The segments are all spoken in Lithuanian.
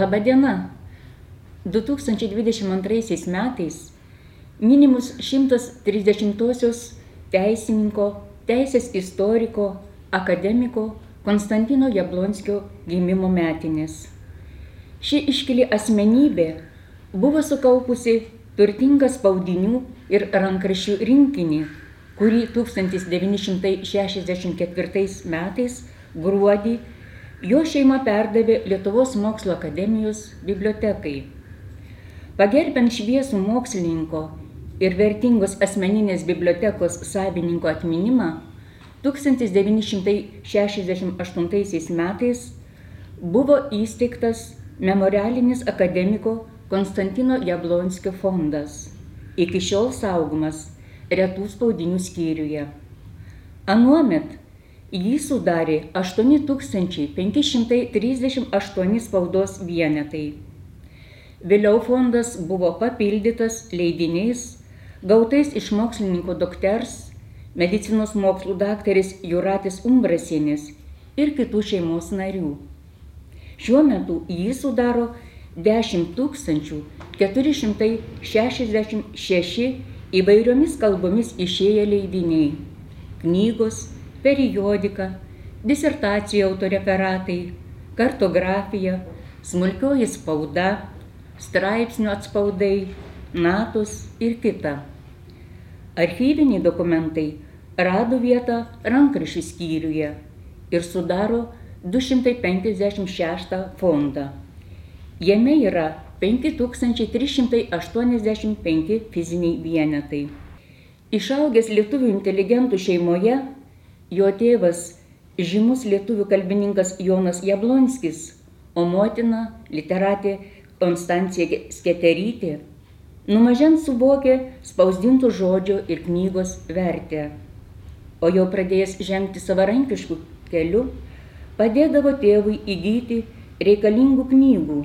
Labadiena. 2022 metais minimus 130-osios teisininko, teisės istoriko, akademiko Konstantino Jablonskio gimimo metinės. Ši iškili asmenybė buvo sukaupusi turtingą spaudinių ir rankraščių rinkinį, kurį 1964 metais gruodį jo šeima perdavė Lietuvos mokslo akademijos bibliotekai. Pagerbent šviesų mokslininko ir vertingos asmeninės bibliotekos savininko atminimą, 1968 metais buvo įsteigtas memorialinis akademiko Konstantino Jablonskio fondas, iki šiol saugomas retų spaudinių skyriuje. Anuomet jį sudarė 8538 spaudos vienetai. Vėliau fondas buvo papildytas leidiniais, gautais iš mokslininko dokters, medicinos mokslų daktarės Juratis Umbrasienės ir kitų šeimos narių. Šiuo metu jį sudaro 10 466 įvairiomis kalbomis išėję leidiniai - knygos, periodika, disertacijų autoreferatai, kartografija, smulkioji spauda, straipsnių atspaudai, natos ir kita. Archyviniai dokumentai rado vietą rankraščių skyriuje ir sudaro 256 fondą. Jame yra 5385 fiziniai vienetai. Išaugęs lietuvių inteligentų šeimoje, jo tėvas žymus lietuvių kalbininkas Jonas Jablonskis, o motina literatė Konstancija Sketerytė, numažent suvokė spausdintų žodžio ir knygos vertę. O jau pradėjęs žengti savarankiškų kelių, padėdavo tėvui įgyti reikalingų knygų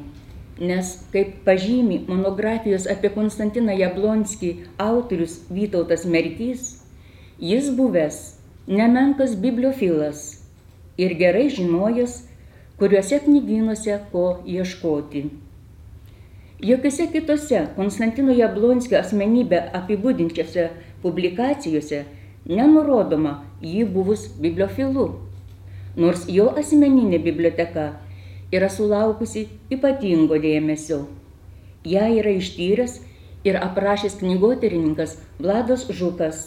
nes kaip pažymi monografijos apie Konstantiną Jablonskį autorius Vytautas Merkys, jis buvęs nemenkas bibliofilas ir gerai žinojęs, kuriuose knygynuose ko ieškoti. Jokiose kitose Konstantino Jablonskio asmenybę apibūdinčiose publikacijose nenurodoma jį buvus bibliofilu, nors jo asmeninė biblioteka yra sulaukusi ypatingo dėmesio. Ja yra ištyręs ir aprašęs knygoterininkas Vladas Žukas,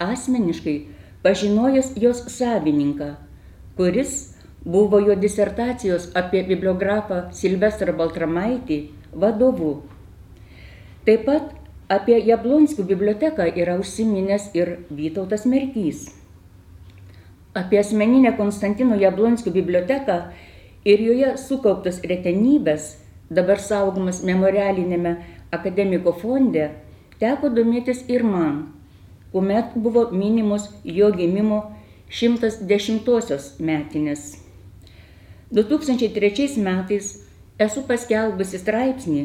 asmeniškai pažinojęs jos savininką, kuris buvo jo disertacijos apie bibliografą Silvestrą Baltramaitį vadovu. Taip pat apie Jablonskių biblioteką yra užsiminęs ir Vytautas Merkys. Apie asmeninę Konstantino Jablonskių biblioteką ir joje sukauptas retenybės, dabar saugomas memorialinėme akademiko fonde, teko domėtis ir man, kuomet buvo minimos jo gimimo 110-osios metinės. 2003 metais esu paskelbusi straipsnį,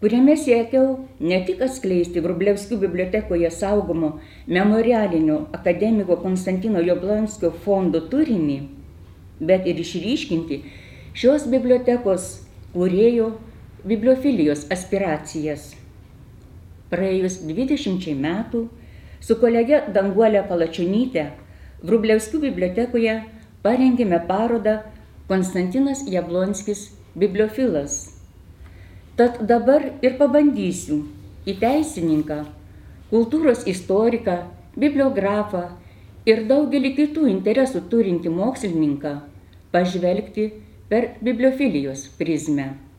kuriame siekiau ne tik atskleisti Grublevskių bibliotekoje saugomo memorialinio akademiko Konstantino Joblonskio fondo turinį, bet ir išryškinti šios bibliotekos kūrėjo bibliofilijos aspiracijas. Praėjus 20 metų su kolege Danguolė Palačiunytė Vrublevskių bibliotekoje parengėme parodą Konstantinas Jablonskis bibliofilas. Tad dabar ir pabandysiu į teisininką, kultūros istoriką, bibliografą ir daugelį kitų interesų turinti mokslininką pažvelgti per bibliofilijos prizmę.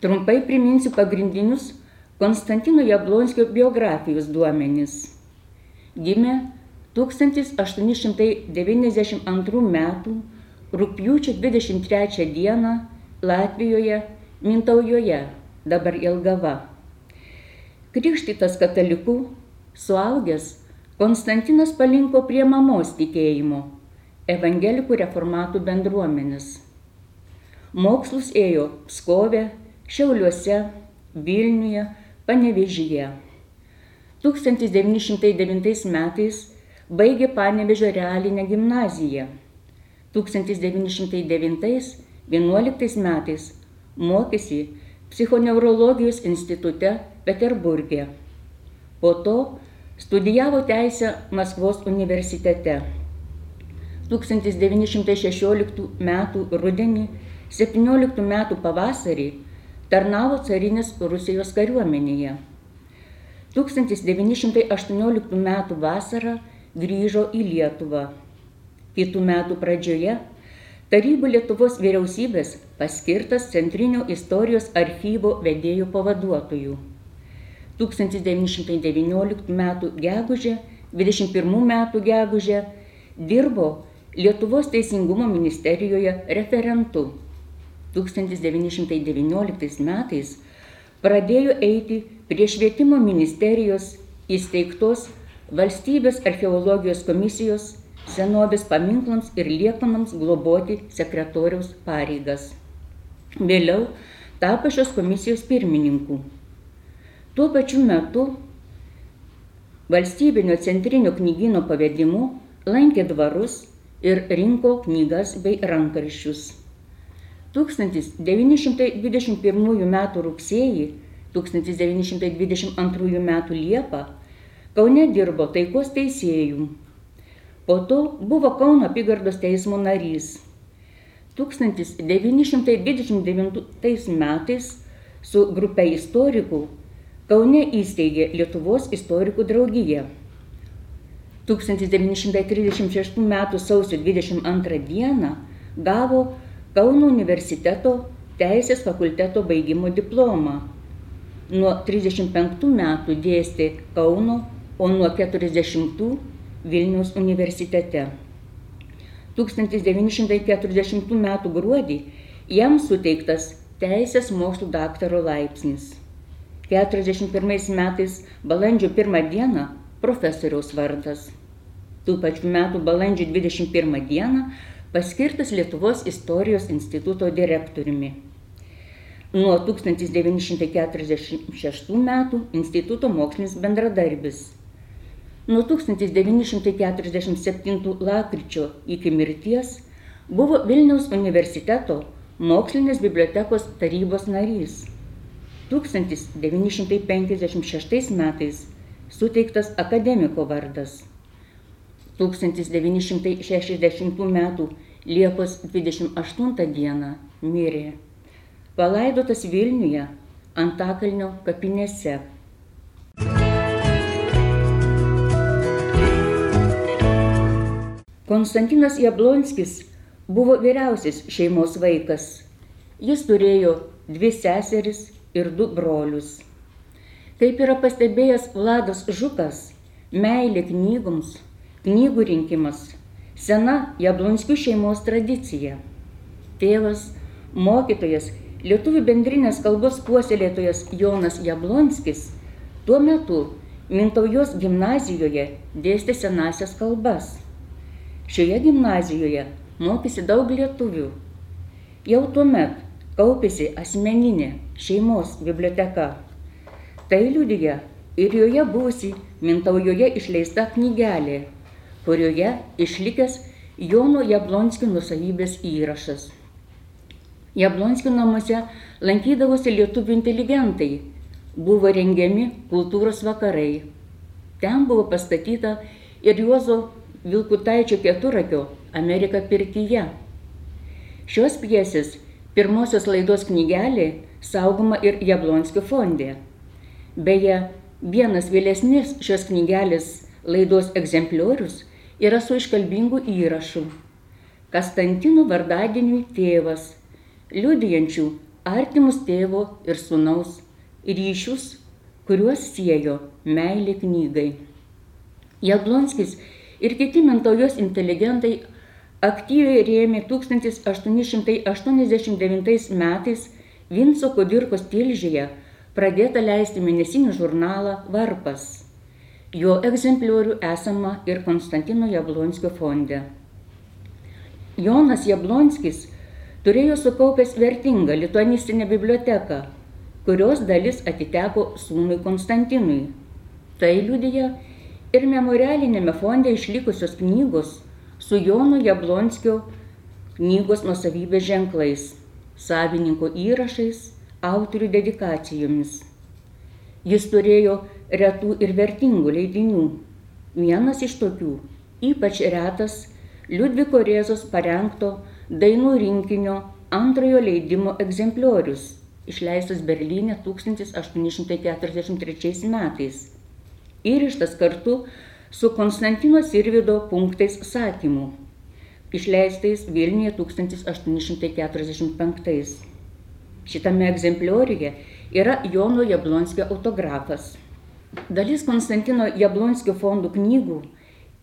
Trumpai priminsiu pagrindinius Konstantino Jablonskio biografijos duomenys. Gimė 1892 m. rūpjūčio 23 d. Latvijoje, Mintaujoje, dabar Ilgava. Krikštytas katalikų, suaugęs Konstantinas palinko prie mamos tikėjimo - evangelikų reformatų bendruomenės. Mokslus ėjo Pskove, Šiauliuose, Vilniuje, Panevežyje. 1909 metais baigė Panevežio realinę gimnaziją. 1909-1911 metais mokėsi psichoneurologijos institute Peterburgė. Po to studijavo teisę Maskvos universitete. 1916 m. rudenį, 17 m. pavasarį tarnavo carinės Rusijos kariuomenėje. 1918 m. vasarą grįžo į Lietuvą. Kitų metų pradžioje Tarybų Lietuvos vyriausybės paskirtas Centrinio istorijos archyvo vedėjų pavaduotojų. 1919 m. gegužė, 21 m. gegužė dirbo Lietuvos teisingumo ministerijoje referentu. 1919 metais pradėjo eiti prie švietimo ministerijos įsteigtos valstybės archeologijos komisijos senovės paminklams ir liekanams globoti sekretoriaus pareigas. Vėliau tapo šios komisijos pirmininku. Tuo pačiu metu valstybinio centrinio knygino pavedimu lankė dvarus ir rinko knygas bei rankarščius. 1921 m. rugsėjį 1922 m. liepą Kaune dirbo taikos teisėjų Po to buvo Kauno apygardos teismo narys. 1929 metais su grupė istorikų Kaune įsteigė Lietuvos istorikų draugiją. 1936 m. sausio 22 d. gavo Kauno universiteto teisės fakulteto baigimo diplomą. Nuo 35 metų dėstė Kauno, o nuo 40 Vilniaus universitete. 1940 m. gruodį jam suteiktas teisės mokslų daktaro laipsnis. 41 metais balandžio 1 dieną profesoriaus vardas. Tų pačių metų balandžio 21 dieną paskirtas Lietuvos istorijos instituto direktoriumi. Nuo 1946 metų instituto mokslinis bendradarbis Nuo 1947 lapkričio iki mirties buvo Vilniaus universiteto mokslinės bibliotekos tarybos narys. 1956 metais suteiktas akademiko vardas. 1960 m. Liepos 28 d. mirė. Palaidotas Vilniuje Antakalnio kapinėse. Konstantinas Jablonskis buvo vyriausias šeimos vaikas. Jis turėjo dvi seseris ir du brolius. Kaip yra pastebėjęs Vladas Žukas, meilė knygoms, knygų rinkimas - sena Jablonskių šeimos tradicija. Tėvas, mokytojas, lietuvių bendrinės kalbos puoselėtojas Jonas Jablonskis tuo metu Mintaujos gimnazijoje dėstė senasias kalbas. Šioje gimnazijoje mokėsi daug lietuvių. Jau tuomet kaupėsi asmeninė šeimos biblioteka. Tai liudyja ir joje buvusi Mintaujoje išleista knygelė, kurioje išlikęs Jono Jablonskio nusavybės įrašas. Jablonskio namuose lankydavosi lietuvių inteligentai, buvo rengiami kultūros vakarai. Ten buvo pastatyta ir Juozo Vilkutaičio keturakio Amerika pirtyje. Šios pjesės pirmosios laidos knygelė saugoma ir Jablonskio fonde. Beje, vienas vėlesnis šios knygelės laidos egzempliorius yra su iškalbingu įrašu. Kastantino vardadieniui tėvas, liudijančių artimus tėvo ir sunaus ryšius, kuriuos siejo meilė knygai. Jablonskis ir kiti Mintaujos inteligentai aktyviai rėmė 1889 metais Vinco Kudirkos tilžėje pradėtą leisti mėnesinį žurnalą Varpas. Jo egzempliorių esama ir Konstantino Jablonskio fonde. Jonas Jablonskis turėjo sukaupęs vertingą lituanistinę biblioteką, kurios dalis atiteko sūnui Konstantinui. Tai liudija ir memorialinėme fonde išlikusios knygos su Jono Jablonskio knygos nusavybės ženklais, savininko įrašais, autorių dedikacijomis. Jis turėjo retų ir vertingų leidinių. Vienas iš tokių, ypač retas, Liudviko Rėzos parengto dainų rinkinio antrojo leidimo egzempliorius, išleistas Berlyne 1843 metais. Įrištas kartu su Konstantino Sirvido punktais sakymų, išleistais Vilniuje 1845. Šitame egzemplioriuje yra Jono Jablonskio autografas. Dalis Konstantino Jablonskio fondų knygų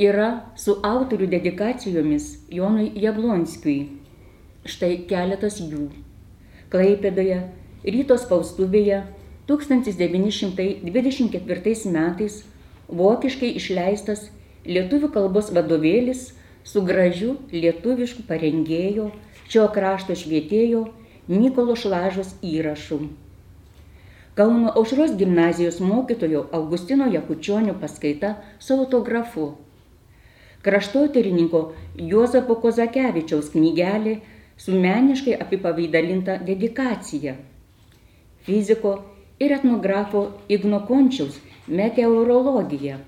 yra su autorių dedikacijomis Jonui Jablonskiui. Štai keletas jų. Klaipėdoje, ryto spaustuvėje 1924 metais vokiškai išleistas lietuvių kalbos vadovėlis su gražiu lietuvišku parengėjo šio krašto švietėjo Nikolo Šlažos įrašu. Kauno aušros gimnazijos mokytojo Augustino Jakučionio paskaita su autografu. Kraštotyrininko Juozapo Kozakevičiaus knygelė su meniškai apipavaidalinta dedikacija. Fiziko ir etnografo Igno Končiaus meteorologija.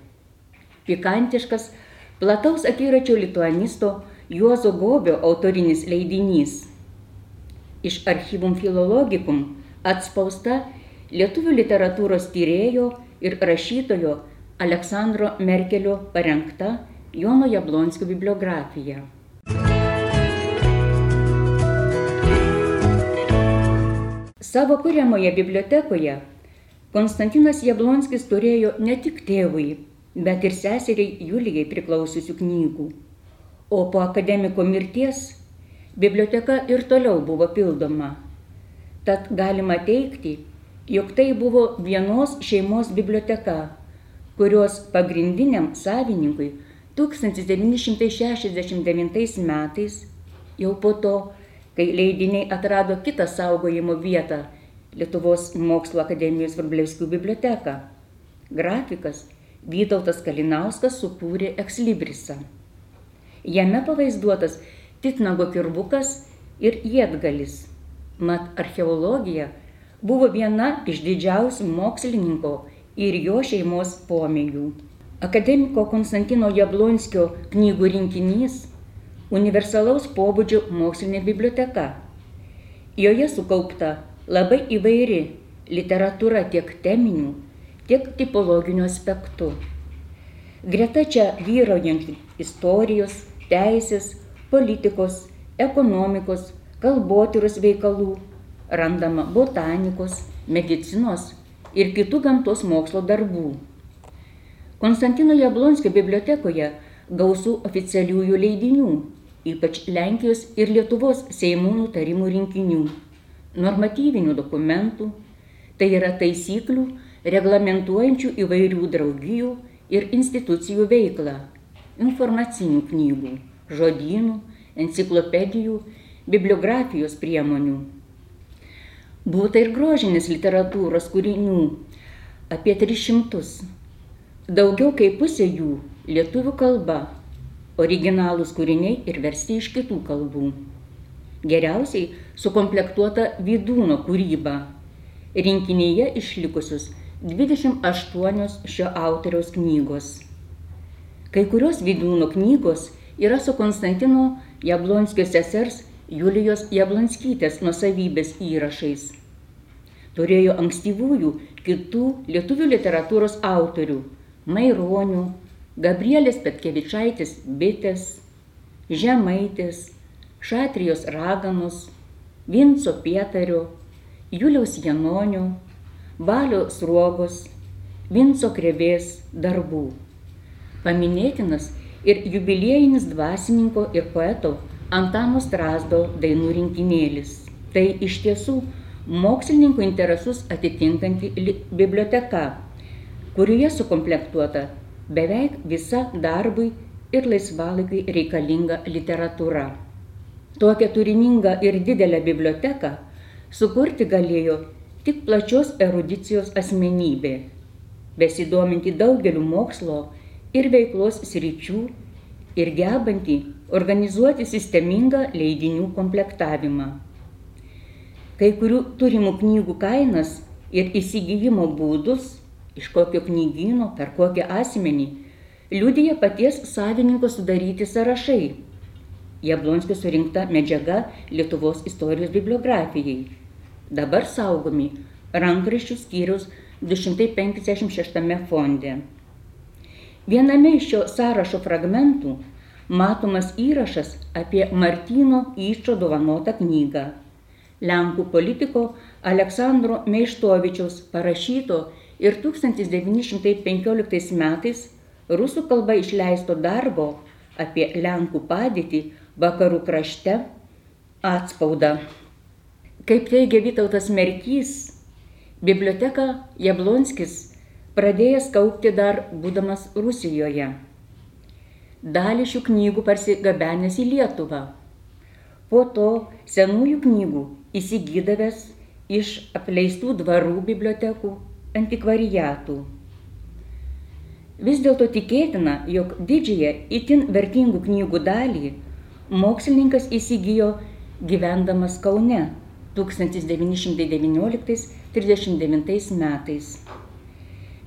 Pikantiškas, plataus akiračio lituanisto Juozo Gobio autorinis leidinys. Iš archyvum filologikum atspausta lietuvių literatūros tyrėjo ir rašytojo Aleksandro Merkelio parengta Jono Jablonskio bibliografija. Savo kuriamoje bibliotekoje Konstantinas Jablonskis turėjo ne tik tėvui, bet ir seseriai Julijai priklausiusių knygų. O po akademiko mirties biblioteka ir toliau buvo pildoma. Tad galima teikti, jog tai buvo vienos šeimos biblioteka, kurios pagrindiniam savininkui 1969 metais, jau po to, kai leidiniai atrado kitą saugojimo vietą Lietuvos mokslo akademijos Vrublevskių biblioteką. Grafikas Vytautas Kalinauskas sukūrė ekslibrisą. Jame pavaizduotas titnago kirbukas ir jėtgalis. Mat archeologija buvo viena iš didžiausių mokslininko ir jo šeimos pomėgių. Akademiko Konstantino Jablonskio knygų rinkinys - universalaus pobūdžio mokslinė biblioteka. Joje sukaupta labai įvairi literatūra tiek teminių, tiek tipologinių aspektų. Greta čia vyraujant istorijos, teisės, politikos, ekonomikos, kalbotyros veikalų randama botanikos, medicinos ir kitų gamtos mokslo darbų. Konstantino Jablonskio bibliotekoje gausų oficialiųjų leidinių, ypač Lenkijos ir Lietuvos Seimų nutarimų rinkinių normatyvinių dokumentų, tai yra taisyklių reglamentuojančių įvairių draugijų ir institucijų veiklą, informacinių knygų, žodynų, enciklopedijų, bibliografijos priemonių. Būta ir grožinės literatūros kūrinių apie 300. Daugiau kaip pusė jų lietuvių kalba, originalūs kūriniai ir versti iš kitų kalbų geriausiai sukomplektuota Vydūno kūryba. Rinkinyje išlikusius 28 šio autoriaus knygos. Kai kurios Vydūno knygos yra su Konstantino Jablonskio sesers Julijos Jablonskytės nusavybės įrašais. Turėjo ankstyvųjų kitų lietuvių literatūros autorių - Maironių, Gabrielės Petkevičaitės bitės, Žemaitės, Šatrijos raganos, Vinco Pietario, Juliaus Janonio, Balio Sruogos, Vinco Krevės darbų. Paminėtinas ir jubiliejinis dvasininko ir poeto Antano Strasdo dainų rinkinėlis. Tai iš tiesų mokslininkų interesus atitinkanti biblioteka, kurioje sukomplektuota beveik visa darbui ir laisvalaikiai reikalinga literatūra. Tokią turiningą ir didelę biblioteką sukurti galėjo tik plačios erudicijos asmenybė, besidominti daugeliu mokslo ir veiklos sričių ir gebanti organizuoti sistemingą leidinių komplektavimą. Kai kurių turimų knygų kainas ir įsigijimo būdus, iš kokio knygyno, per kokį asmenį, liudija paties savininko sudaryti sąrašai. Jablonskio surinkta medžiaga Lietuvos istorijos bibliografijai. Dabar saugomi rankraščių skyrius 256 fonde. Viename iš šio sąrašo fragmentų matomas įrašas apie Martino Iščio dovanotą knygą. Lenkų politiko Aleksandro Meištovičiaus parašyto ir 1915 metais rusų kalba išleisto darbo apie Lenkų padėtį vakarų krašte atspaudą. Kaip teigia Vytautas Merkys, Biblioteką Jablonskis pradėjęs kaupti dar būdamas Rusijoje. Dalį šių knygų parsigabenęs į Lietuvą. Po to senųjų knygų įsigydavęs iš apleistų dvarų bibliotekų antikvariatų. Vis dėlto tikėtina, jog didžiąją itin vertingų knygų dalį mokslininkas įsigijo gyvendamas Kaune 1919-39 metais.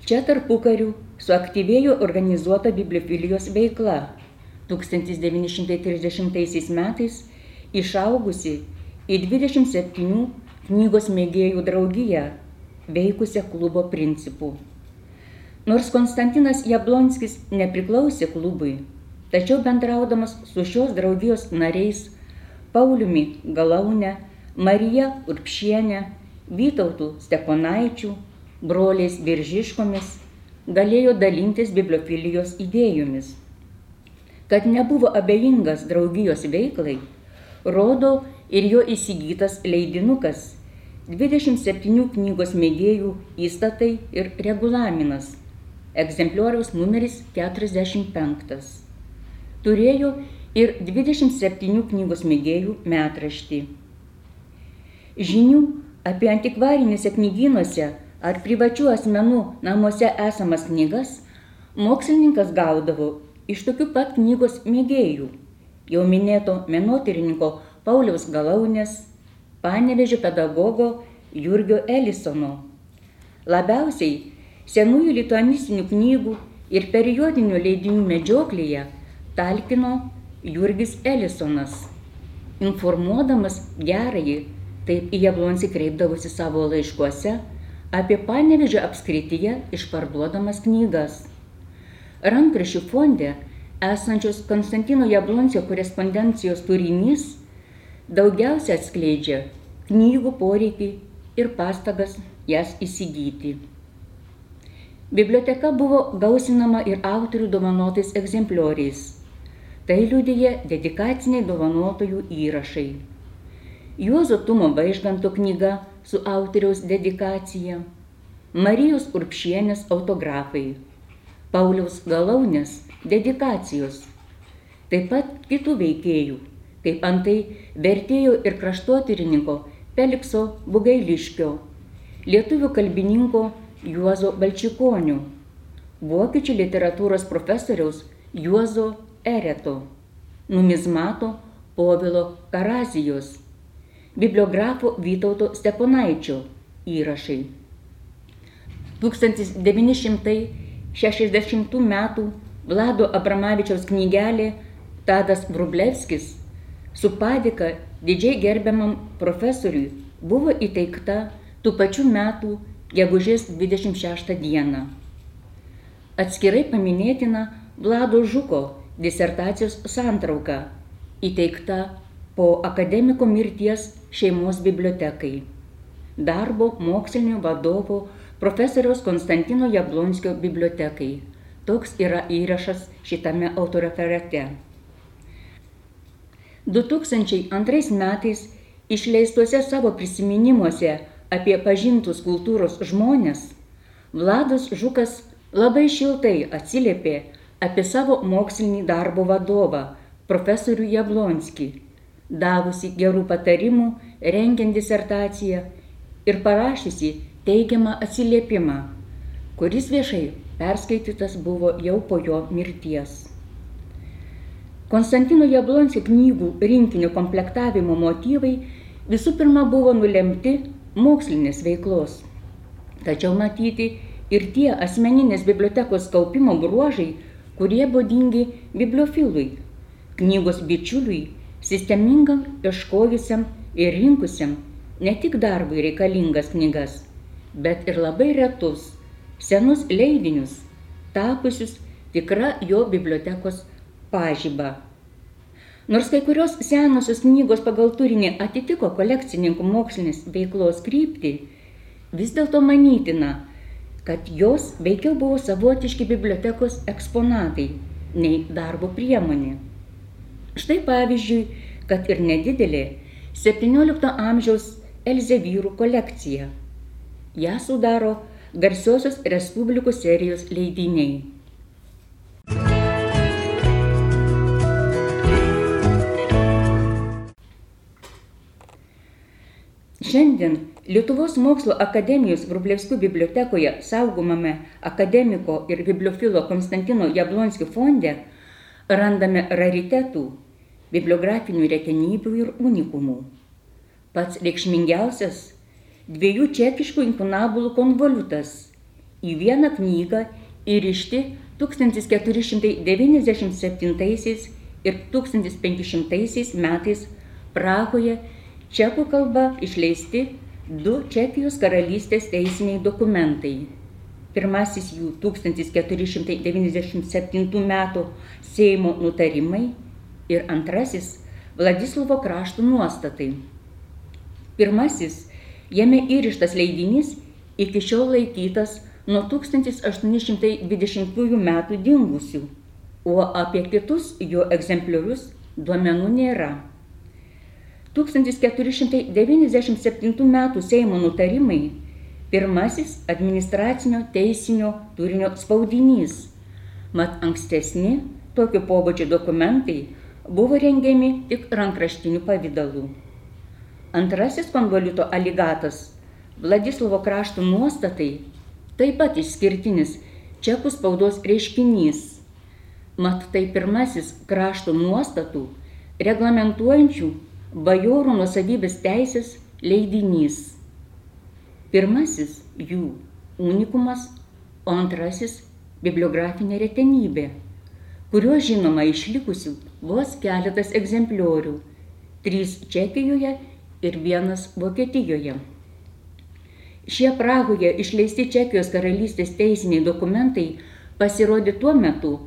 Čia tarpu karių suaktyvėjo organizuota bibliofilijos veikla. 1930 metais išaugusi į 27 knygos mėgėjų draugiją, veikusią klubo principų. Nors Konstantinas Jablonskis nepriklausė klubui, tačiau bendraudamas su šios draugijos nariais Pauliumi Galaune, Marija Urpšienė, Vytautų Steponaičių, broliais Biržiškomis galėjo dalintis bibliofilijos idėjomis. Kad nebuvo abejingas draugijos veiklai, rodo ir jo įsigytas leidinukas 27 knygos mėgėjų įstatai ir regulaminas, egzemplioriaus numeris 45. Turėjo ir 27 knygos mėgėjų metraštį. Žinių apie antikvarinėse knygynuose ar privačių asmenų namuose esamas knygas mokslininkas gaudavo iš tokių pat knygos mėgėjų, jau minėto menotyrininko Pauliaus Galaunės, panevežio pedagogo Jurgio Elisono. Labiausiai senųjų lituanistinių knygų ir periodinių leidinių medžioklėje talkino Jurgis Elisonas, informuodamas gerąjį Taip į Jablonskį kreipdavosi savo laiškuose apie Panevežio apskrityje išparduodamas knygas. Rankrašių fonde esančios Konstantino Jablonskio korespondencijos turinys daugiausia atskleidžia knygų poreikį ir pastagas jas įsigyti. Biblioteka buvo gausinama ir autorių dovanotais egzemplioriais. Tai liudyje dedikaciniai dovanotojų įrašai. Juozo Tumo Vaižganto knyga su autoriaus dedikacija, Marijos Urpšienės autografai, Pauliaus Galaunės dedikacijos, taip pat kitų veikėjų, kaip antai vertėjo ir kraštotyrininko Pelikso Bugailiškio, lietuvių kalbininko Juozo Balčikonio, vokiečių literatūros profesoriaus Juozo Ereto, numizmato Povilo Karazijos bibliografo Vytauto Steponaičio įrašai. 1960 m. Vlado Abramavičiaus knygelė Tadas Vrublevskis su padėka didžiai gerbiamam profesoriui buvo įteikta tų pačių metų gegužės 26 dieną. Atskirai paminėtina Vlado Žuko disertacijos santrauka įteikta po akademiko mirties šeimos bibliotekai. Darbo mokslinio vadovo profesoriaus Konstantino Jablonskio bibliotekai. Toks yra įrašas šitame autoreferate. 2002 metais išleistuose savo prisiminimuose apie pažintus kultūros žmonės, Vladas Žukas labai šiltai atsiliepė apie savo mokslinį darbo vadovą, profesorių Jablonskį davusi gerų patarimų, rengiant disertaciją ir parašysi teigiamą atsiliepimą, kuris viešai perskaitytas buvo jau po jo mirties. Konstantino Jablonskio knygų rinkinio komplektavimo motyvai visų pirma buvo nulemti mokslinės veiklos. Tačiau matyti ir tie asmeninės bibliotekos kaupimo bruožai, kurie būdingi bibliofilui, knygos bičiuliui, sistemingam ieškojusiam ir rinkusiam ne tik darbui reikalingas knygas, bet ir labai retus, senus leidinius, tapusius tikra jo bibliotekos pažyba. Nors kai kurios senosios knygos pagal turinį atitiko kolekcininkų mokslinės veiklos kryptį, vis dėlto manytina, kad jos veikiau buvo savotiški bibliotekos eksponatai nei darbo priemonė. Štai pavyzdžiui, kad ir nedidelė 17 amžiaus Elzevyrų kolekcija. Ja sudaro garsiosios Respublikų serijos leidiniai. Šiandien Lietuvos mokslo akademijos Vrublevskių bibliotekoje saugomame akademiko ir bibliofilo Konstantino Jablonskio fonde randame raritetų, bibliografinių retenybių ir unikumų. Pats reikšmingiausias - dviejų čekiškų inkunabulų konvolutas į vieną knygą įrišti 1497 ir 1500 metais Prahoje čekų kalba išleisti du Čekijos karalystės teisiniai dokumentai. Pirmasis jų 1497 metų Seimo nutarimai ir antrasis Vladislovo krašto nuostatai. Pirmasis jame įrištas leidinys iki šiol laikytas nuo 1820 metų dingusių, o apie kitus jo egzempliorius duomenų nėra. 1497 m. Seimo nutarimai pirmasis administracinio teisinio turinio spaudinys, mat ankstesni tokio pobūdžio dokumentai buvo rengiami tik rankraštiniu pavydalu. Antrasis konvoliuto aligatas Vladislovo krašto nuostatai taip pat išskirtinis čekų spaudos reiškinys. Mat tai pirmasis krašto nuostatų reglamentuojančių bajorų nusavybės teisės leidinys. Pirmasis jų unikumas, o antrasis bibliografinė retenybė, kurio žinoma išlikusių vos keletas egzempliorių - trys Čekijoje ir vienas Vokietijoje. Šie Prahoje išleisti Čekijos karalystės teisiniai dokumentai pasirodė tuo metu,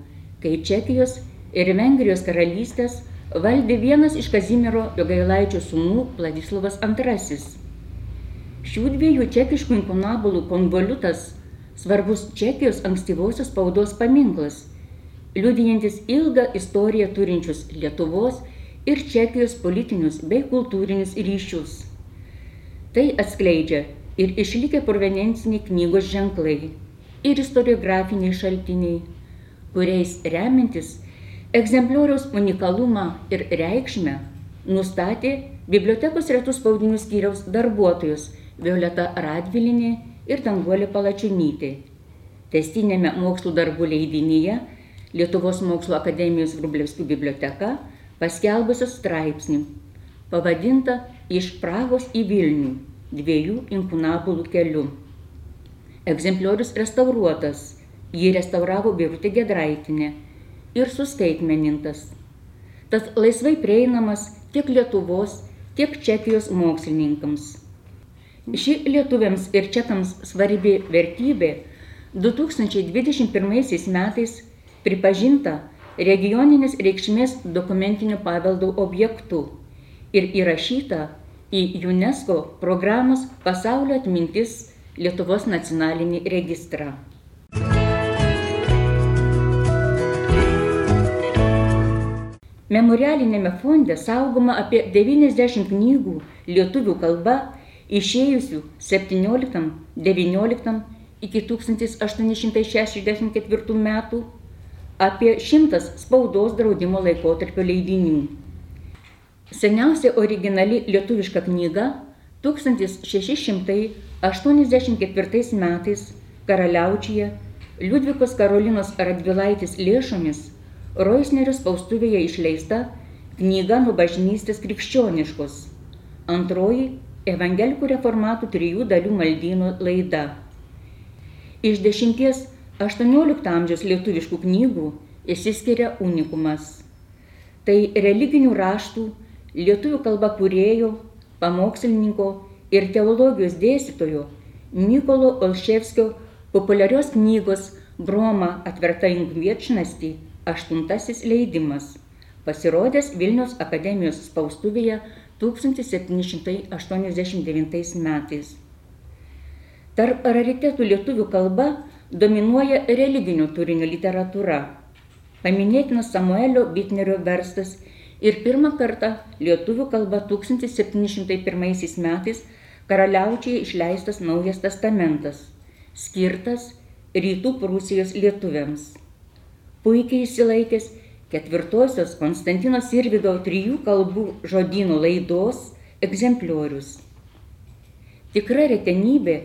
kai Čekijos ir Vengrijos karalystės valdė vienas iš Kazimiero Jogailaičio sūnų Vladislavas II. Šių dviejų čekiškų inkunabulų konvoliutas svarbus Čekijos ankstyvosios spaudos paminklas, liudijantis ilgą istoriją turinčius Lietuvos ir Čekijos politinius bei kultūrinius ryšius. Tai atskleidžia ir išlikę provenenciniai knygos ženklai, ir istoriografiniai šaltiniai, kuriais remintis egzemplioriaus unikalumą ir reikšmę nustatė bibliotekos retų spaudinių skyriaus darbuotojus Violeta Radvilinė ir Danguolė Palačiunytė. Testinėme mokslo darbų leidinyje Lietuvos mokslo akademijos Vrublevskių biblioteka paskelbusios straipsnį, pavadintą Iš Prahos į Vilnių dviejų inkunabulų keliu. Egzempliorius restauruotas, jį restauravo Birutė Gedraitinė ir suskaitmenintas. Tas laisvai prieinamas tiek Lietuvos, tiek Čekijos mokslininkams. Ši lietuviams ir čekams svarbi vertybė 2021 metais pripažinta regioninės reikšmės dokumentinio paveldo objektu ir įrašyta į UNESCO programos pasaulio atmintis Lietuvos nacionalinį registrą. Memorialinėme fonde saugoma apie 90 knygų lietuvių kalba išėjusių 17, 19 iki 1864 metų, apie šimtas spaudos draudimo laikotarpio leidinių. Seniausia originali lietuviška knyga 1684 metais karaliaučyje Liudvikos Karolinos Radvilaitis lėšomis Roisnerio spaustuvėje išleista knyga Nubažnystės krikščioniškos. Antroji Evangelikų reformatų trijų dalių maldyno laida. Iš dešimties 18 amžiaus lietuviškų knygų įsiskiria unikumas. Tai religinių raštų, lietuvių kalba kurėjo, pamokslininko ir teologijos dėstytojo Mykolo Olševskio populiarios knygos Broma atverta inkviečnasti aštuntasis leidimas, pasirodęs Vilnius akademijos spaustuvėje 1789 metais. Tarp raritetų lietuvių kalba dominuoja religinių turinių literatūra. Paminėtinas Samuelio Bitnerio verstas ir pirmą kartą lietuvių kalba 1701 metais karaliaučiai išleistas Naujas testamentas, skirtas rytų Prūsijos lietuviams. Puikiai įsilaikęs ketvirtosios Konstantino Sirvido trijų kalbų žodynų laidos egzempliorius. Tikra retenybė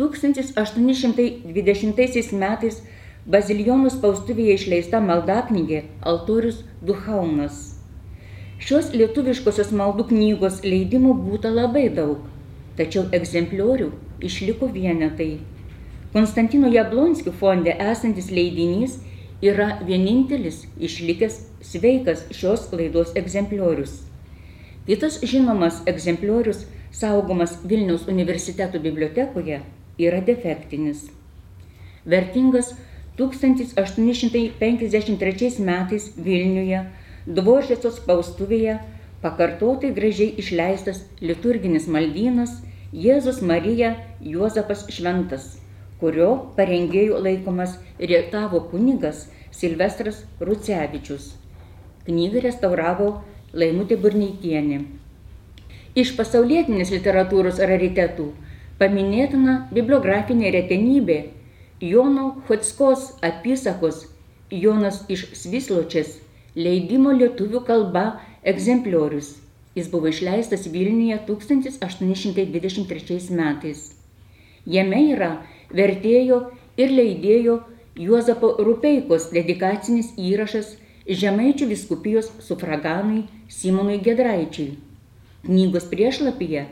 1820 metais Bazilijonų spaustuvėje išleista maldaknygė Altorius Duhaunas. Šios lietuviškosios maldų knygos leidimų būta labai daug, tačiau egzempliorių išliko vienetai. Konstantino Jablonskių fonde esantis leidinys yra vienintelis išlikęs sveikas šios laidos egzempliorius. Kitas žinomas egzempliorius, saugomas Vilniaus universiteto bibliotekoje, yra defektinis. Vertingas 1853 metais Vilniuje Dvoržėcos spaustuvėje pakartotai gražiai išleistas liturginis maldynas Jėzus Marija Juozapas Šventas, kurio parengėjų laikomas Rietavo kunigas Silvestras Rucevičius. Knygą restauravo Laimutė Burneikienė. Iš pasaulietinės literatūros raritetų paminėtina bibliografinė retenybė Jono Chodskos apysakos Jonas iš Svisločės leidimo lietuvių kalba egzempliorius. Jis buvo išleistas Vilniuje 1823 metais. Jame yra vertėjo ir leidėjo Juozapo Rupeikos dedikacinis įrašas Žemaičių viskupijos sufraganui Simonui Gedraičiui. Knygos priešlapyje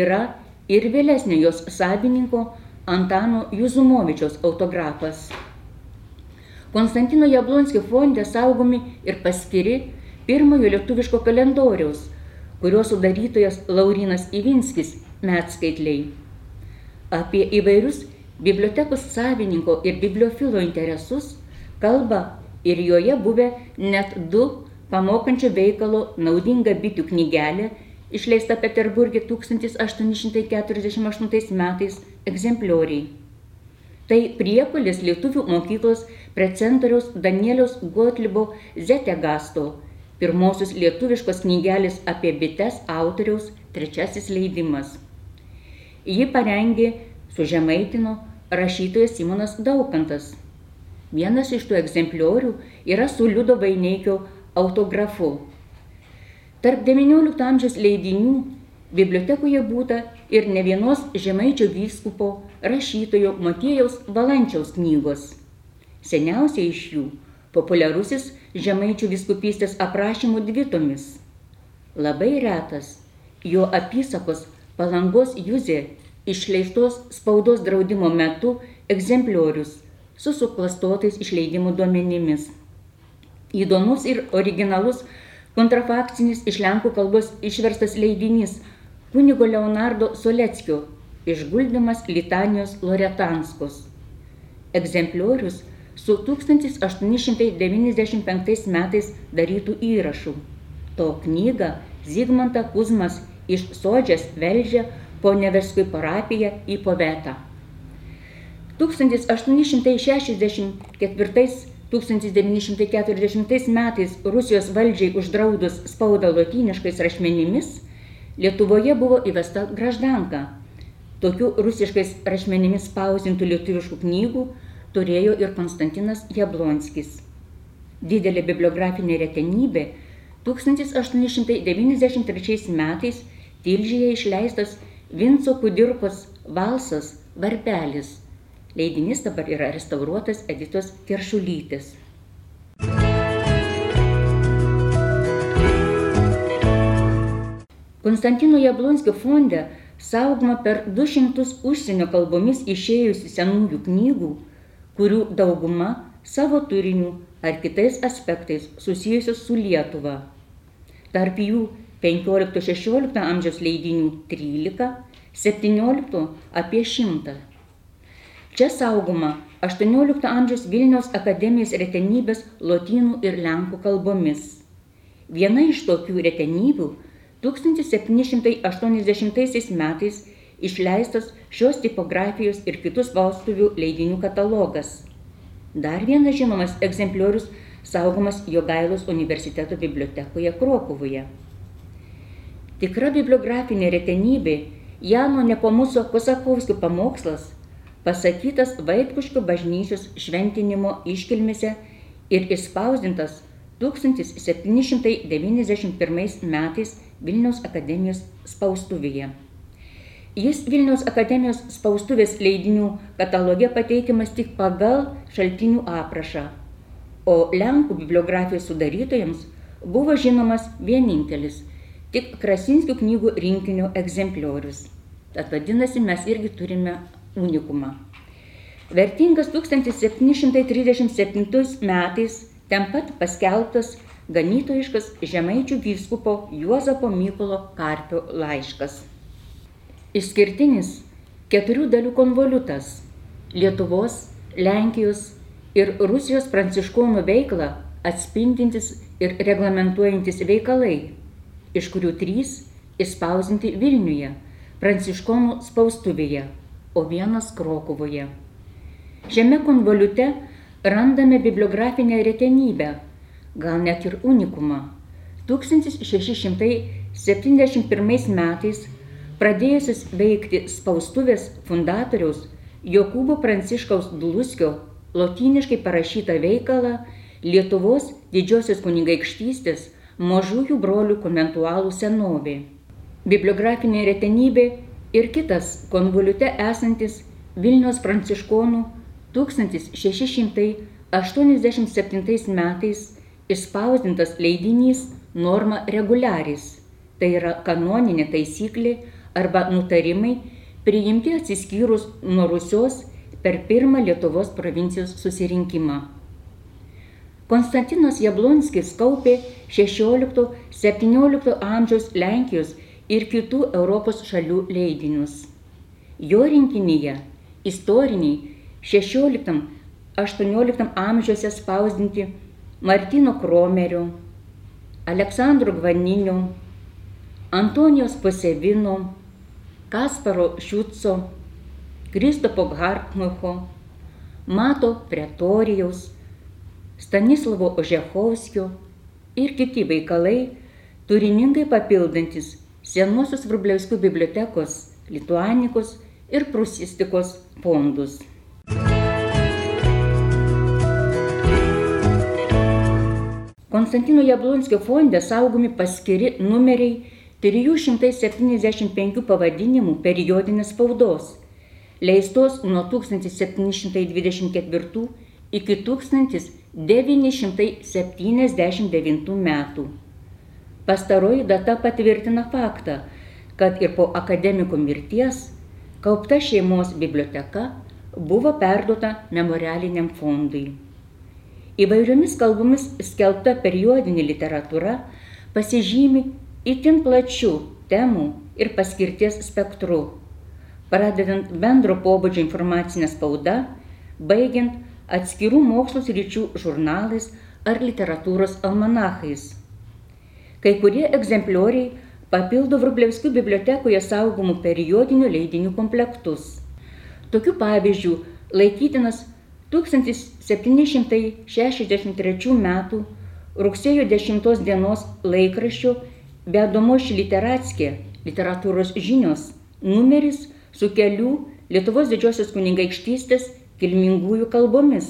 yra ir vėlesnio jos savininko Antano Juzumovičiaus autografas. Konstantino Jablonskio fonde saugomi ir paskiri pirmojo lietuviško kalendoriaus, kurio sudarytojas Laurinas Ivinskis metskaitliai. Apie įvairius bibliotekos savininko ir bibliofilo interesus kalba ir joje buvę net du pamokančio veikalo naudinga bitų knygelė išleista Peterburgė 1848 metais egzemplioriai. Tai priepalis lietuvių mokyklos precentoriaus Danieliaus Gotlibo Zetegasto, pirmosios lietuviškos knygelės apie bites autoriaus trečiasis leidimas. Ji parengė su žemaitino rašytojas Simonas Daukantas. Vienas iš tų egzempliorių yra su Liudo Vaineikio autografu Tarp XIX amžiaus leidinių bibliotekoje būta ir ne vienos žemaičio vyskupo rašytojo Matėjaus Valančiaus knygos. Seniausia iš jų populiarusis žemaičių viskupystės aprašymų dvitomis. Labai retas jo apysakos palangos Juzė išleistos spaudos draudimo metu egzempliorius su suklastotais išleidimų duomenimis. Įdomus ir originalus kontrafakcinis iš lenkų kalbos išverstas leidinys kunigo Leonardo Soleckio išguldymas Litanijos Loretanskos. Egzempliorius su 1895 metais darytų įrašų. To knygą Zygmantą Kuzmas iš Sodžias veldžia po Neverskui parapiją į Povetą. 1864 1940 metais Rusijos valdžiai uždraudus spaudą lotyniškais rašmenimis, Lietuvoje buvo įvesta graždanka. Tokių rusiškais rašmenimis spausintų lietuviškų knygų turėjo ir Konstantinas Jablonskis. Didelė bibliografinė retenybė 1893 metais Tilžyje išleistas Vinco Kudirkos valsas varpelis. Leidinys dabar yra restauruotas Editos Keršulytės. Konstantino Jablonskio fonde saugoma per 200 užsienio kalbomis išėjusių senųjų knygų, kurių dauguma savo turiniu ar kitais aspektais susijusios su Lietuva. Tarp jų 15-16 amžiaus leidinių 13, 17 apie 100. Čia saugoma 18 amžiaus Vilniaus akademijos retenybės lotynų ir lenkų kalbomis. Viena iš tokių retenybių 1780 metais išleistas šios tipografijos ir kitus valstuvių leidinių katalogas. Dar vienas žinomas egzempliorius saugomas Jogailos universiteto bibliotekoje Krokuvoje. Tikra bibliografinė retenybė Jano Nepomuso Kosakovskio pamokslas pasakytas Vaitkuškio bažnyčios šventinimo iškilmėse ir įspausdintas 1791 metais Vilniaus akademijos spaustuvėje. Jis Vilniaus akademijos spaustuvės leidinių kataloge pateikiamas tik pagal šaltinių aprašą, o Lenkų bibliografijos sudarytojams buvo žinomas vienintelis, tik Krasinskių knygų rinkinio egzempliorius. Tad vadinasi, mes irgi turime unikumą. Vertingas 1737 metais ten pat paskelbtas ganytojiškas žemaičių vyskupo Juozapo Mykolo Karpio laiškas. Išskirtinis keturių dalių konvoliutas - Lietuvos, Lenkijos ir Rusijos pranciškonų veiklą atspindintis ir reglamentuojantis veikalai, iš kurių trys įspausinti Vilniuje, pranciškonų spaustuvėje o vienas Krokuvoje. Šiame konvoliute randame bibliografinę retenybę, gal net ir unikumą. 1671 metais pradėjusius veikti spaustuvės fundatoriaus Jokūbo Pranciškaus Duluskio lotyniškai parašytą veikalą Lietuvos didžiosios kunigaikštystės mažųjų brolių konventualų senovė. Bibliografinė retenybė ir kitas konvoliute esantis Vilnius pranciškonų 1687 metais išspausdintas leidinys Norma reguliaris, tai yra kanoninė taisyklė arba nutarimai priimti atsiskyrus nuo Rusios per pirmą Lietuvos provincijos susirinkimą. Konstantinas Jablonskis kaupė 16-17 amžiaus Lenkijos ir kitų Europos šalių leidinius. Jo rinkinyje istoriniai 16-18 amžiuose spausdinti Martino Kromerio, Aleksandro Gvaninio, Antonijos Posevino, Kasparo Šiuco, Kristopo Hartmucho, Mato Pretorijaus, Stanislavo Ožechovskio ir kiti veikalai turiningai papildantis senuosius Vrublevskių bibliotekos, lituanikos ir prusistikos fondus. Konstantino Jablonskio fonde saugomi paskiri numeriai 375 pavadinimų periodinės spaudos, leistos nuo 1724 iki 1979 metų. Pastaroji data patvirtina faktą, kad ir po akademiko mirties kaupta šeimos biblioteka buvo perduota memorialiniam fondui. Įvairiomis kalbomis skelbta periodinė literatūra pasižymi itin plačių temų ir paskirties spektru, pradedant bendro pobūdžio informacinę spaudą, baigiant atskirų mokslo sričių žurnalais ar literatūros almanachais. Kai kurie egzemplioriai papildo Vrublevskių bibliotekoje saugomų periodinių leidinių komplektus. Tokiu pavyzdžiu laikytinas 1763 m. rugsėjo 10 dienos laikraščio Bedomoš literatskė literatūros žinios numeris su kelių Lietuvos didžiosios kunigaikštystės kilmingųjų kalbomis,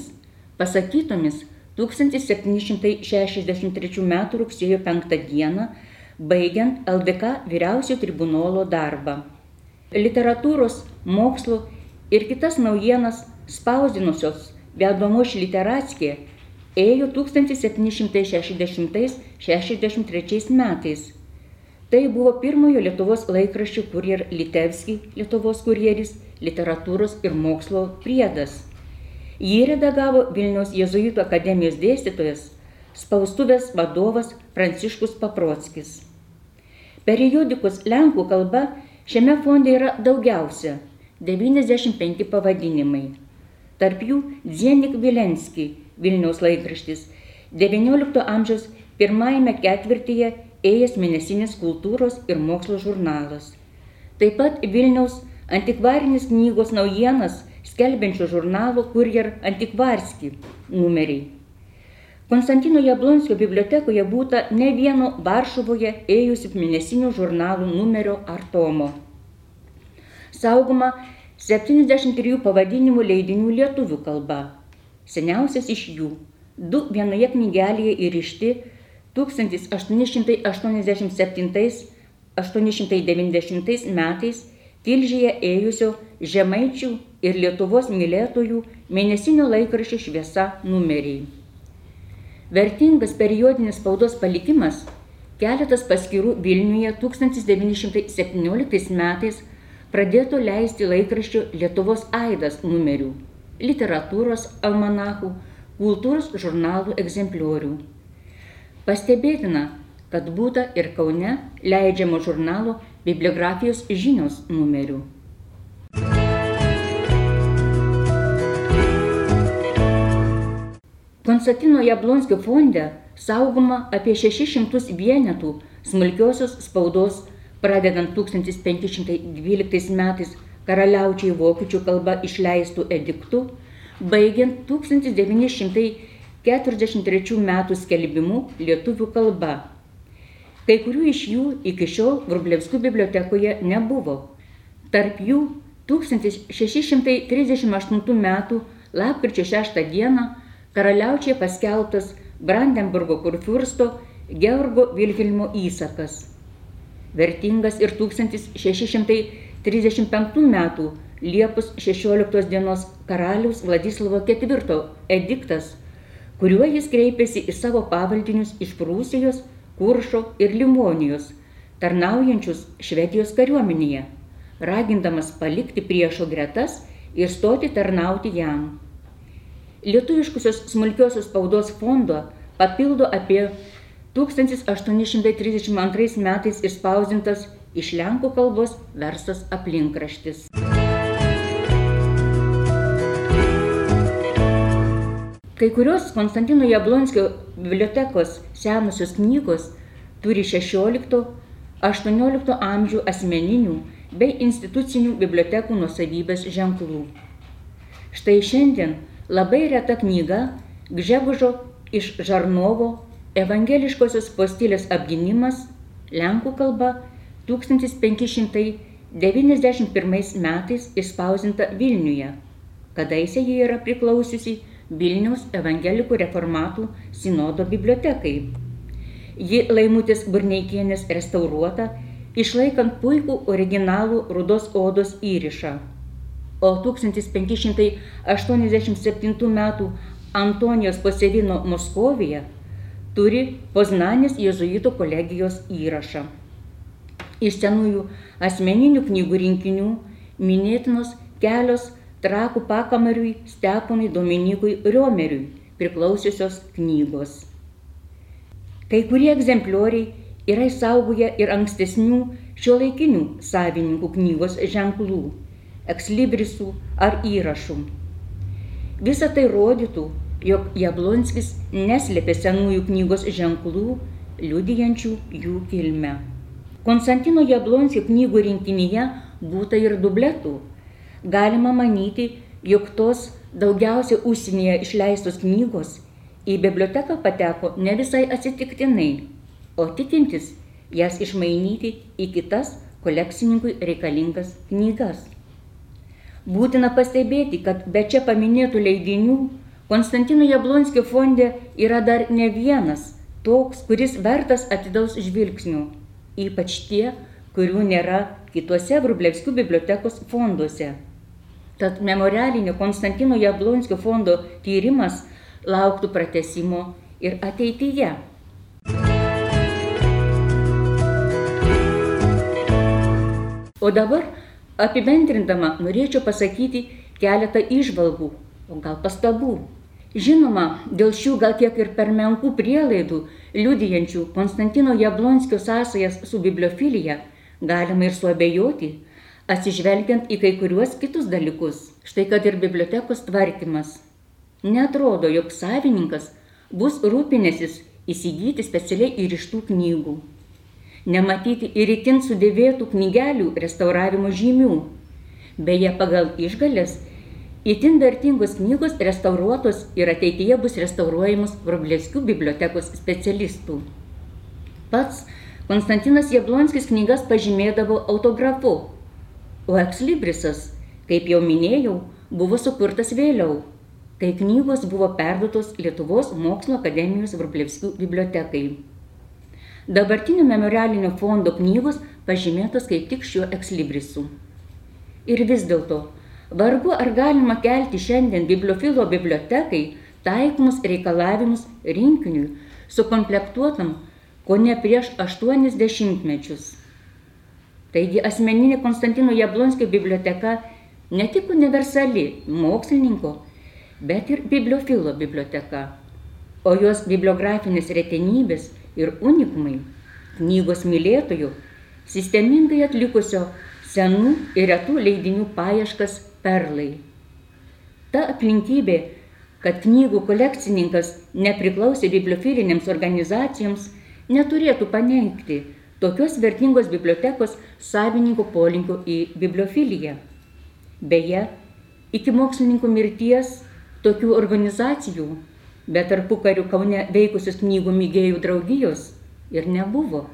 pasakytomis 1763 m. rugsėjo 5 d. baigiant LDK vyriausio tribunolo darbą. Literatūros, mokslo ir kitas naujienas spausdinusios Vedomoš literatskė ėjo 1760-63 metais. Tai buvo pirmojo Lietuvos laikraščių kurier Litevski, Lietuvos kurjeris, literatūros ir mokslo priedas. Jį redagavo Vilniaus Jėzuitų akademijos dėstytojas, spaustuvės vadovas Pranciškus Paprotskis. Periodikus Lenkų kalba šiame fonde yra daugiausia - 95 pavadinimai. Tarp jų Dzienik Vilenski, Vilniaus laikraštis, XIX amžiaus pirmajame ketvirtyje ėjęs mėnesinis kultūros ir mokslo žurnalas. Taip pat Vilniaus antikvarinis knygos naujienas skelbiančio žurnalo Kurjer Antikvarski numeriai. Konstantino Jablonskio bibliotekoje būta ne vieno Varšuvoje ėjusių mėnesinių žurnalų numerio ar tomo. Saugoma 73 pavadinimų leidinių lietuvių kalba. Seniausias iš jų - du vienoje knygelėje įrišti 1887-890 metais Tilžyje ėjusio Žemaičių ir Lietuvos mylėtojų mėnesinio laikraščio šviesa numeriai. Vertingas periodinis spaudos palikimas - keletas paskirų Vilniuje 1917 metais pradėto leisti laikraščio Lietuvos Aidas numerių, literatūros almanachų, kultūros žurnalų egzempliorių. Pastebėtina, kad būta ir Kaune leidžiamo žurnalo bibliografijos žinios numerių. Konstantino Jablonskio fonde saugoma apie 600 vienetų smulkiosios spaudos, pradedant 1512 metais karaliaučiai vokiečių kalba išleistų ediktų, baigiant 1943 metų skelbimu lietuvių kalba Kai kurių iš jų iki šiol Vrublevskių bibliotekoje nebuvo. Tarp jų 1638 m. lapkričio 6 d. karaliaučiai paskelbtas Brandenburgo kurfiursto Georgo Vilhelmo įsakas. Vertingas ir 1635 m. Liepos 16 dienos karaliaus Vladislavo IV ediktas, kuriuo jis kreipėsi į savo pavaldinius iš Prūsijos Kuršo ir Limonijos, tarnaujančius Švedijos kariuomenėje, ragindamas palikti priešo gretas ir stoti tarnauti jam. Lietuviškusios smulkiosios spaudos fondo papildo apie 1832 metais išspausdintas iš lenkų kalbos versas aplinkraštis. Kai kurios Konstantino Jablonskio bibliotekos senusios knygos turi 16-18 amžių asmeninių bei institucinių bibliotekų nusavybės ženklų. Štai šiandien labai reta knyga Gžegužo iš Žarnovo Evangeliškosios postilės apginimas Lenkų kalba 1591 metais išspausinta Vilniuje, kadaise ji yra priklausiusi Vilniaus evangelikų reformatų sinodo bibliotekai. Ji Laimutės Burneikienės restauruota, išlaikant puikų originalų rudos odos įrišą. O 1587 m. Antonijos Posevino Moskovija turi Poznanės jėzuitų kolegijos įrašą. Iš senųjų asmeninių knygų rinkinių minėtinos kelios trakų pakamariui Steponui Dominikui Riomeriui priklausiusios knygos. Kai kurie egzemplioriai yra įsaugoję ir ankstesnių šio laikinių savininkų knygos ženklų, ekslibrisų ar įrašų. Visa tai rodytų, jog Jablonskis neslėpė senųjų knygos ženklų, liudijančių jų kilmę. Konstantino Jablonskio knygų rinkinyje būta ir dubletų galima manyti, jog tos daugiausia užsienyje išleistos knygos į biblioteką pateko ne visai atsitiktinai, o tikintis jas išmainyti į kitas kolekcininkui reikalingas knygas. Būtina pastebėti, kad be čia paminėtų leidinių Konstantino Jablonskio fonde yra dar ne vienas toks, kuris vertas atidaus žvilgsnių, ypač tie, kurių nėra kitose Vrublevskių bibliotekos fonduose. Tad memorialinio Konstantino Jablonskio fondo tyrimas lauktų pratesimo ir ateityje. O dabar apibendrindama norėčiau pasakyti keletą išvalgų, o gal pastabų. Žinoma, dėl šių gal kiek ir per menkų prielaidų, liudijančių Konstantino Jablonskio sąsajas su bibliofilija, galima ir suabejoti, atsižvelgiant į kai kuriuos kitus dalykus. Štai kad ir bibliotekos tvarkymas. Netrodo, jog savininkas bus rūpinėsis įsigyti specialiai įrištų knygų. Nematyti ir itin sudėvėtų knygelių restauravimo žymių. Beje, pagal išgalės Įtin vertingos knygos restauruotos ir ateityje bus restauruojamos Vrublevskių bibliotekos specialistų. Pats Konstantinas Jablonskis knygas pažymėdavo autografu, o ekslibrisas, kaip jau minėjau, buvo sukurtas vėliau, kai knygos buvo perduotos Lietuvos mokslo akademijos Vrublevskių bibliotekai. Dabartinio memorialinio fondo knygos pažymėtos kaip tik šiuo ekslibrisu. Ir vis dėlto Vargu ar galima kelti šiandien bibliofilo bibliotekai taikomus reikalavimus rinkiniui, sukomplektuotam ko ne prieš 80 mečius. Taigi asmeninė Konstantino Jablonskio biblioteka ne tik universali mokslininko, bet ir bibliofilo biblioteka. O jos bibliografinės retenybės ir unikumai knygos mylėtojų sistemingai atlikusio senų ir retų leidinių paieškas perlai. Ta aplinkybė, kad knygų kolekcininkas nepriklausė bibliofilinėms organizacijoms, neturėtų paneigti tokios vertingos bibliotekos savininkų polinkio į bibliofiliją. Beje, iki mokslininkų mirties tokių organizacijų, bet tarpu karių Kaune veikusios knygų mygėjų draugijos ir nebuvo.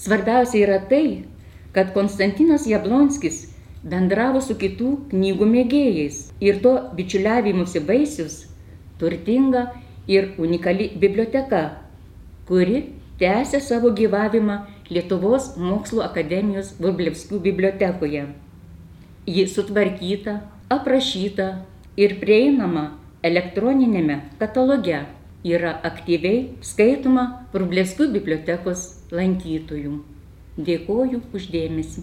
Svarbiausia yra tai, kad Konstantinas Jablonskis bendravo su kitų knygų mėgėjais ir to bičiuliavimusi vaisius turtinga ir unikali biblioteka, kuri tęsė savo gyvavimą Lietuvos mokslo akademijos Vrublevskių bibliotekoje. Ji sutvarkyta, aprašyta ir prieinama elektroninėme kataloge yra aktyviai skaitoma Vrublevskių bibliotekos lankytojų. Dėkoju uždėmesi.